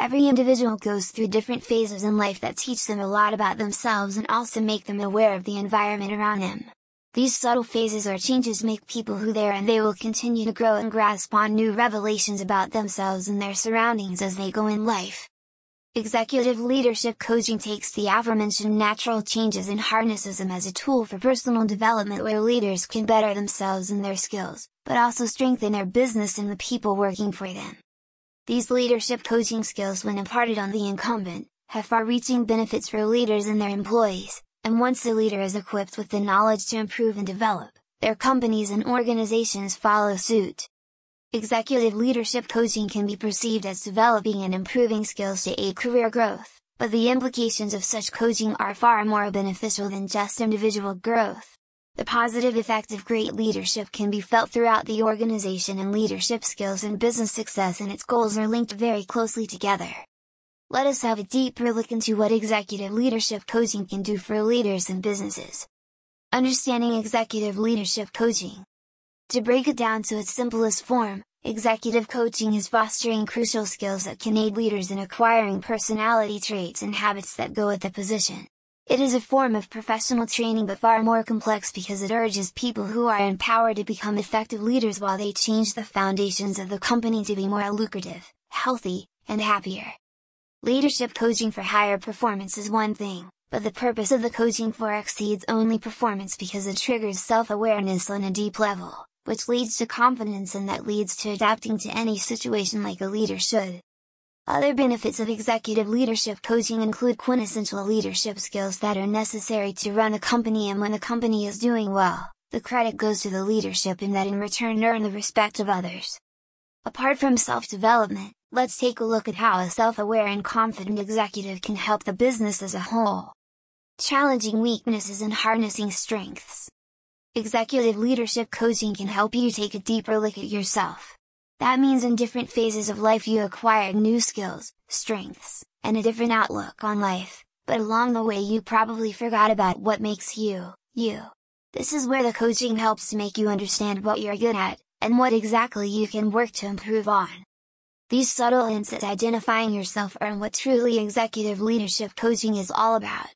Every individual goes through different phases in life that teach them a lot about themselves and also make them aware of the environment around them. These subtle phases or changes make people who they are and they will continue to grow and grasp on new revelations about themselves and their surroundings as they go in life. Executive leadership coaching takes the aforementioned natural changes and harnesses them as a tool for personal development where leaders can better themselves and their skills, but also strengthen their business and the people working for them. These leadership coaching skills when imparted on the incumbent, have far-reaching benefits for leaders and their employees, and once the leader is equipped with the knowledge to improve and develop, their companies and organizations follow suit. Executive leadership coaching can be perceived as developing and improving skills to aid career growth, but the implications of such coaching are far more beneficial than just individual growth. The positive effect of great leadership can be felt throughout the organization and leadership skills and business success and its goals are linked very closely together. Let us have a deeper look into what executive leadership coaching can do for leaders and businesses. Understanding executive leadership coaching. To break it down to its simplest form, executive coaching is fostering crucial skills that can aid leaders in acquiring personality traits and habits that go with the position. It is a form of professional training but far more complex because it urges people who are empowered to become effective leaders while they change the foundations of the company to be more lucrative, healthy, and happier. Leadership coaching for higher performance is one thing, but the purpose of the coaching for exceeds only performance because it triggers self-awareness on a deep level which leads to confidence and that leads to adapting to any situation like a leader should. Other benefits of executive leadership coaching include quintessential leadership skills that are necessary to run a company and when the company is doing well, the credit goes to the leadership and that in return earn the respect of others. Apart from self-development, let's take a look at how a self-aware and confident executive can help the business as a whole. Challenging weaknesses and harnessing strengths. Executive leadership coaching can help you take a deeper look at yourself. That means in different phases of life you acquire new skills, strengths, and a different outlook on life, but along the way you probably forgot about what makes you, you. This is where the coaching helps to make you understand what you're good at, and what exactly you can work to improve on. These subtle hints at identifying yourself are what truly executive leadership coaching is all about.